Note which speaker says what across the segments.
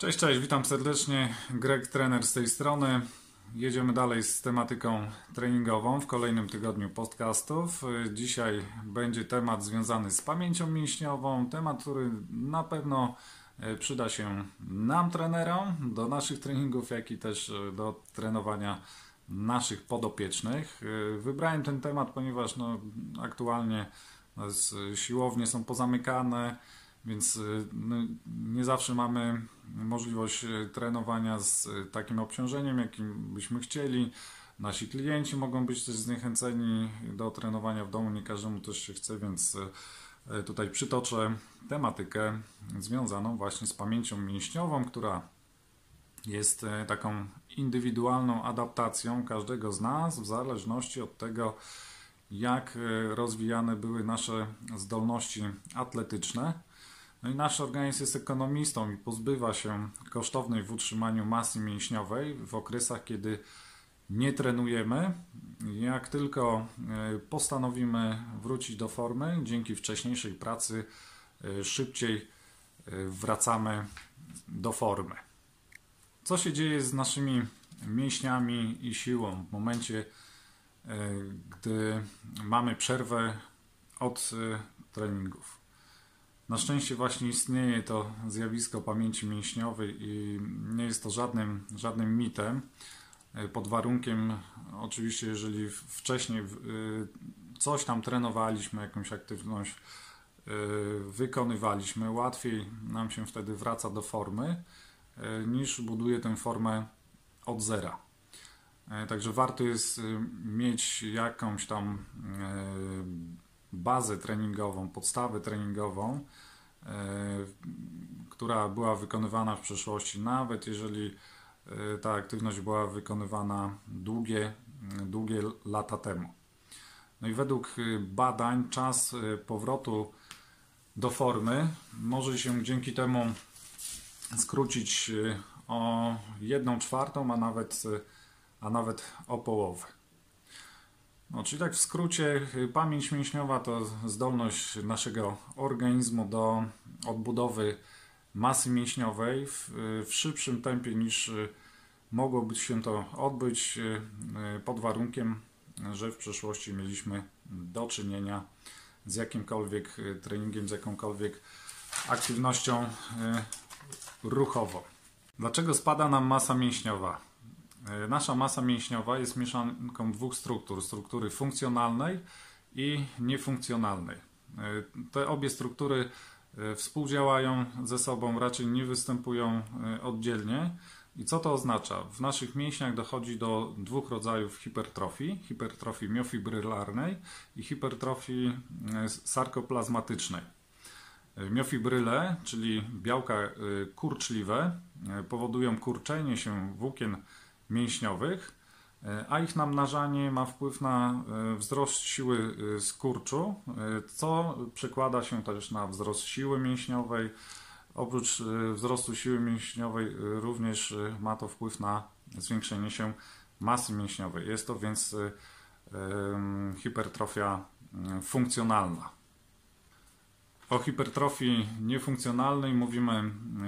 Speaker 1: Cześć, cześć, witam serdecznie. Greg, trener z tej strony. Jedziemy dalej z tematyką treningową w kolejnym tygodniu podcastów. Dzisiaj będzie temat związany z pamięcią mięśniową, temat, który na pewno e, przyda się nam, trenerom, do naszych treningów, jak i też e, do trenowania naszych podopiecznych. E, wybrałem ten temat, ponieważ no, aktualnie siłownie są pozamykane więc y, no, nie zawsze mamy możliwość y, trenowania z y, takim obciążeniem, jakim byśmy chcieli. Nasi klienci mogą być też zniechęceni do trenowania w domu, nie każdemu też się chce, więc tutaj przytoczę tematykę związaną właśnie z pamięcią mięśniową, która jest taką indywidualną adaptacją każdego z nas w zależności od tego, jak rozwijane były nasze zdolności atletyczne. No i nasz organizm jest ekonomistą i pozbywa się kosztownej w utrzymaniu masy mięśniowej w okresach, kiedy nie trenujemy. Jak tylko e, postanowimy wrócić do formy, dzięki wcześniejszej pracy e, szybciej e, wracamy do formy. Co się dzieje z naszymi mięśniami i siłą w momencie, gdy mamy przerwę od treningów? Na szczęście właśnie istnieje to zjawisko pamięci mięśniowej i nie jest to żadnym, żadnym mitem. E, pod warunkiem, oczywiście, jeżeli wcześniej e, coś tam trenowaliśmy, jakąś aktywność e, wykonywaliśmy, łatwiej nam się wtedy wraca do formy, niż buduje tę formę od zera. Także warto jest mieć jakąś tam bazę treningową, podstawę treningową, e, która była wykonywana w przeszłości, nawet jeżeli e, ta aktywność była wykonywana długie, długie lata temu. No i według e, badań czas powrotu do formy może się dzięki temu skrócić o 1 czwartą, a nawet, a nawet o połowę. No, czyli tak w skrócie, y, pamięć mięśniowa to zdolność naszego organizmu do odbudowy masy mięśniowej w, y, w szybszym tempie niż y, mogłoby się to odbyć pod warunkiem, że w przeszłości mieliśmy do czynienia z jakimkolwiek treningiem, z jakąkolwiek aktywnością ruchową. Dlaczego spada nam masa mięśniowa? E, nasza masa mięśniowa jest mieszanką dwóch struktur: struktury funkcjonalnej i niefunkcjonalnej. E, te obie struktury e, współdziałają ze sobą, raczej nie występują oddzielnie. I co to oznacza? W naszych mięśniach dochodzi do dwóch rodzajów hipertrofii: hipertrofii miofibrylarnej i hipertrofii sarkoplazmatycznej. Miofibryle, czyli białka kurczliwe, powodują kurczenie się włókien mięśniowych, e, a ich namnażanie ma wpływ na e, wzrost siły e, skurczu, co przekłada się też na wzrost siły mięśniowej. Oprócz wzrostu siły mięśniowej również ma to wpływ na zwiększenie się masy mięśniowej. Jest to więc hipertrofia funkcjonalna. O hipertrofii niefunkcjonalnej mówimy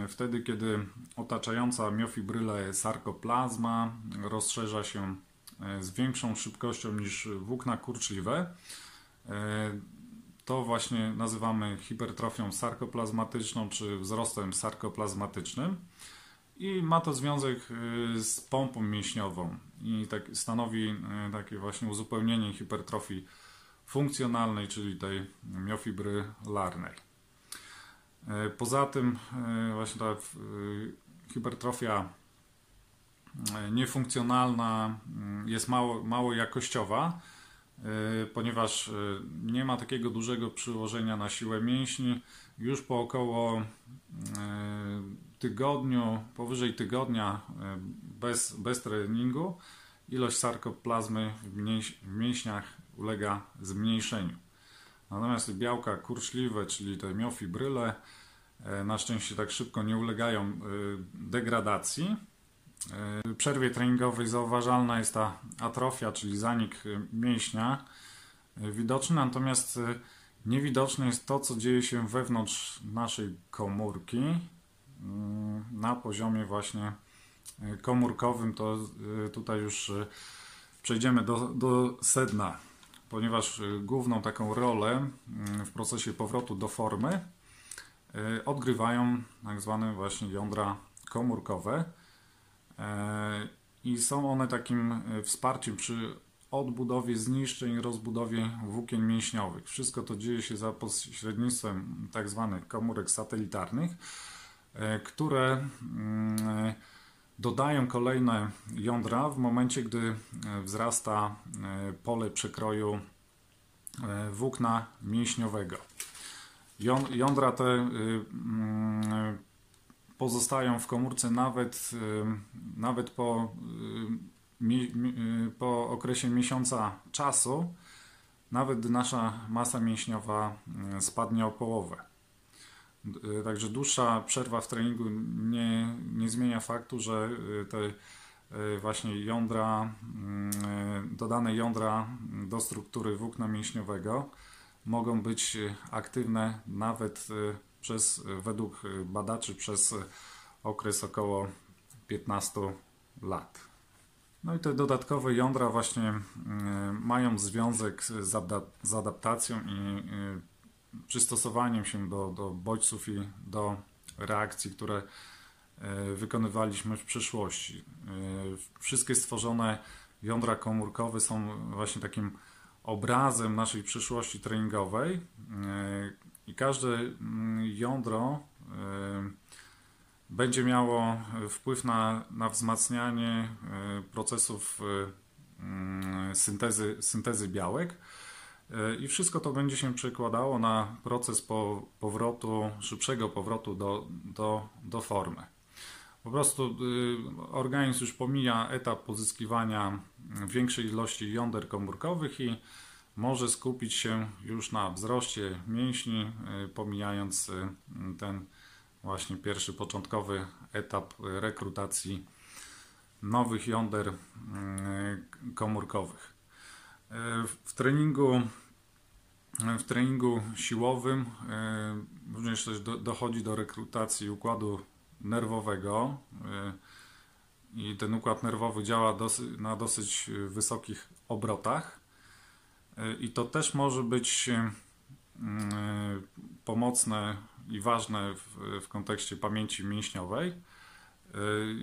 Speaker 1: e, wtedy, kiedy otaczająca miofibrylę sarkoplazma rozszerza się e, z większą szybkością niż włókna kurczliwe. E, to właśnie nazywamy hipertrofią sarkoplazmatyczną czy wzrostem sarkoplazmatycznym i ma to związek z pompą mięśniową i tak stanowi takie właśnie uzupełnienie hipertrofii funkcjonalnej, czyli tej miofibrylarnej. E, poza tym e, właśnie ta e, hipertrofia niefunkcjonalna mm, jest mało, mało jakościowa, ponieważ nie ma takiego dużego przyłożenia na siłę mięśni. Już po około tygodniu, powyżej tygodnia bez, bez treningu, ilość sarkoplazmy w mięśniach ulega zmniejszeniu. Natomiast białka kurczliwe, czyli te miofibryle, e, na szczęście tak szybko nie ulegają e, degradacji. E, w przerwie treningowej zauważalna jest ta atrofia, czyli zanik mięśnia widoczny, natomiast niewidoczne jest to, co dzieje się wewnątrz naszej komórki, na poziomie właśnie komórkowym, to tutaj już przejdziemy do, do sedna, ponieważ główną taką rolę mm, w procesie powrotu do formy odgrywają tak zwane właśnie jądra komórkowe i są one takim wsparciem przy odbudowie zniszczeń, rozbudowie włókien mięśniowych. Wszystko to dzieje się za pośrednictwem tak zwanych komórek satelitarnych, które mm, dodają kolejne jądra w momencie, gdy e, wzrasta e, pole przekroju włókna mięśniowego. Jądra te mm, pozostają w komórce nawet, nawet po Y, po okresie miesiąca czasu, nawet gdy nasza masa mięśniowa y, spadnie o połowę. Y, także dłuższa przerwa w treningu nie, nie zmienia faktu, że te właśnie jądra, dodane jądra do struktury włókna mięśniowego mogą być aktywne nawet przez, według badaczy przez okres około 15 lat. No i te dodatkowe jądra właśnie y, mają związek z adaptacją i y, przystosowaniem się do, do bodźców i do reakcji, które y, wykonywaliśmy w przyszłości. Wszystkie stworzone jądra komórkowe są właśnie takim obrazem naszej przyszłości treningowej i każde mm, jądro będzie miało wpływ na, na wzmacnianie e, procesów e, mm, syntezy, syntezy białek. I wszystko to będzie się przekładało na proces po, powrotu, szybszego powrotu do, do, do formy. Po prostu organizm już pomija etap pozyskiwania większej ilości jąder komórkowych i może skupić się już na wzroście mięśni, pomijając ten właśnie pierwszy początkowy etap rekrutacji nowych jąder komórkowych. E, w treningu, w treningu siłowym e, również też dochodzi do rekrutacji układu nerwowego e, i ten układ nerwowy działa na dosyć wysokich obrotach i to też może być pomocne i ważne w, w kontekście pamięci mięśniowej.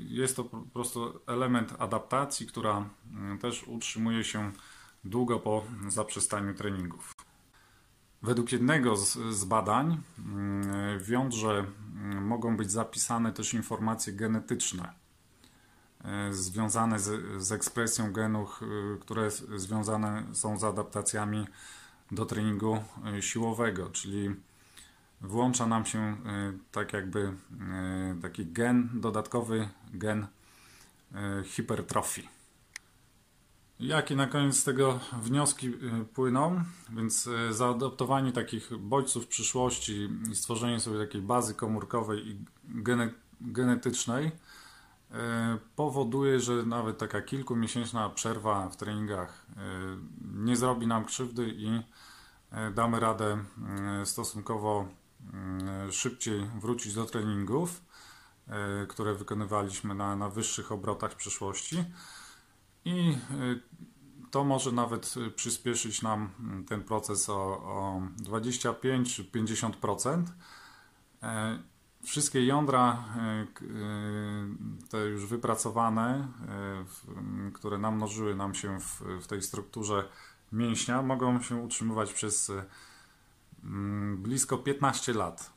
Speaker 1: Jest to po prostu element adaptacji, która też utrzymuje się długo po zaprzestaniu treningów. Według jednego z, z badań y, w jądrze mogą być zapisane też informacje genetyczne związane z, z ekspresją genów, które związane są z adaptacjami do treningu siłowego, czyli włącza nam się e, tak jakby e, taki gen, dodatkowy gen e, hipertrofii. Jakie na koniec z tego wnioski płyną? Więc zaadoptowanie takich bodźców przyszłości i stworzenie sobie takiej bazy komórkowej i gene, genetycznej powoduje, że nawet taka kilkumiesięczna przerwa w treningach nie zrobi nam krzywdy i damy radę stosunkowo szybciej wrócić do treningów, które wykonywaliśmy na, na wyższych obrotach w przyszłości. I e, to może nawet przyspieszyć nam ten proces o, o 25 czy 50%. Wszystkie jądra, te już wypracowane, które namnożyły nam się w, w tej strukturze mięśnia, mogą się utrzymywać przez Mm, blisko 15 lat.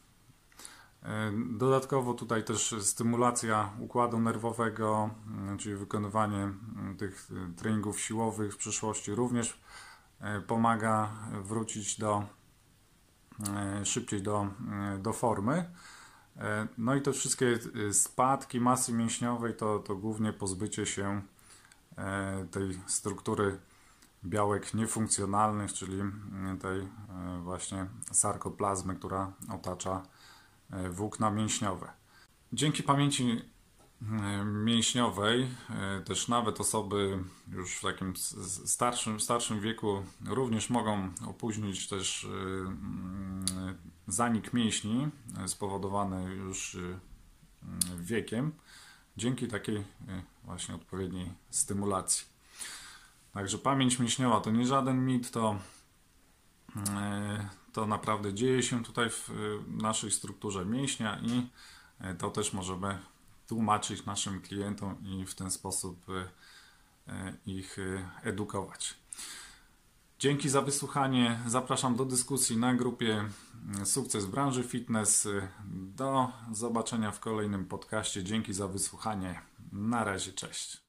Speaker 1: E, dodatkowo tutaj też stymulacja układu nerwowego, mm, czyli wykonywanie mm, tych e, treningów siłowych w przyszłości również e, pomaga wrócić do szybciej do, do formy. No i te wszystkie spadki masy mięśniowej to, to głównie pozbycie się tej struktury białek niefunkcjonalnych, czyli mm, tej e, właśnie sarkoplazmy, która otacza e, włókna mięśniowe. Dzięki pamięci mm, mięśniowej e, też nawet osoby już w takim starszym, starszym wieku również mogą opóźnić też mm, zanik mięśni spowodowany już wiekiem dzięki takiej właśnie odpowiedniej stymulacji. Także pamięć mięśniowa to nie żaden mit, to, to naprawdę dzieje się tutaj w naszej strukturze mięśnia i to też możemy tłumaczyć naszym klientom i w ten sposób ich edukować. Dzięki za wysłuchanie. Zapraszam do dyskusji na grupie Sukces branży fitness. Do zobaczenia w kolejnym podcaście. Dzięki za wysłuchanie. Na razie, cześć.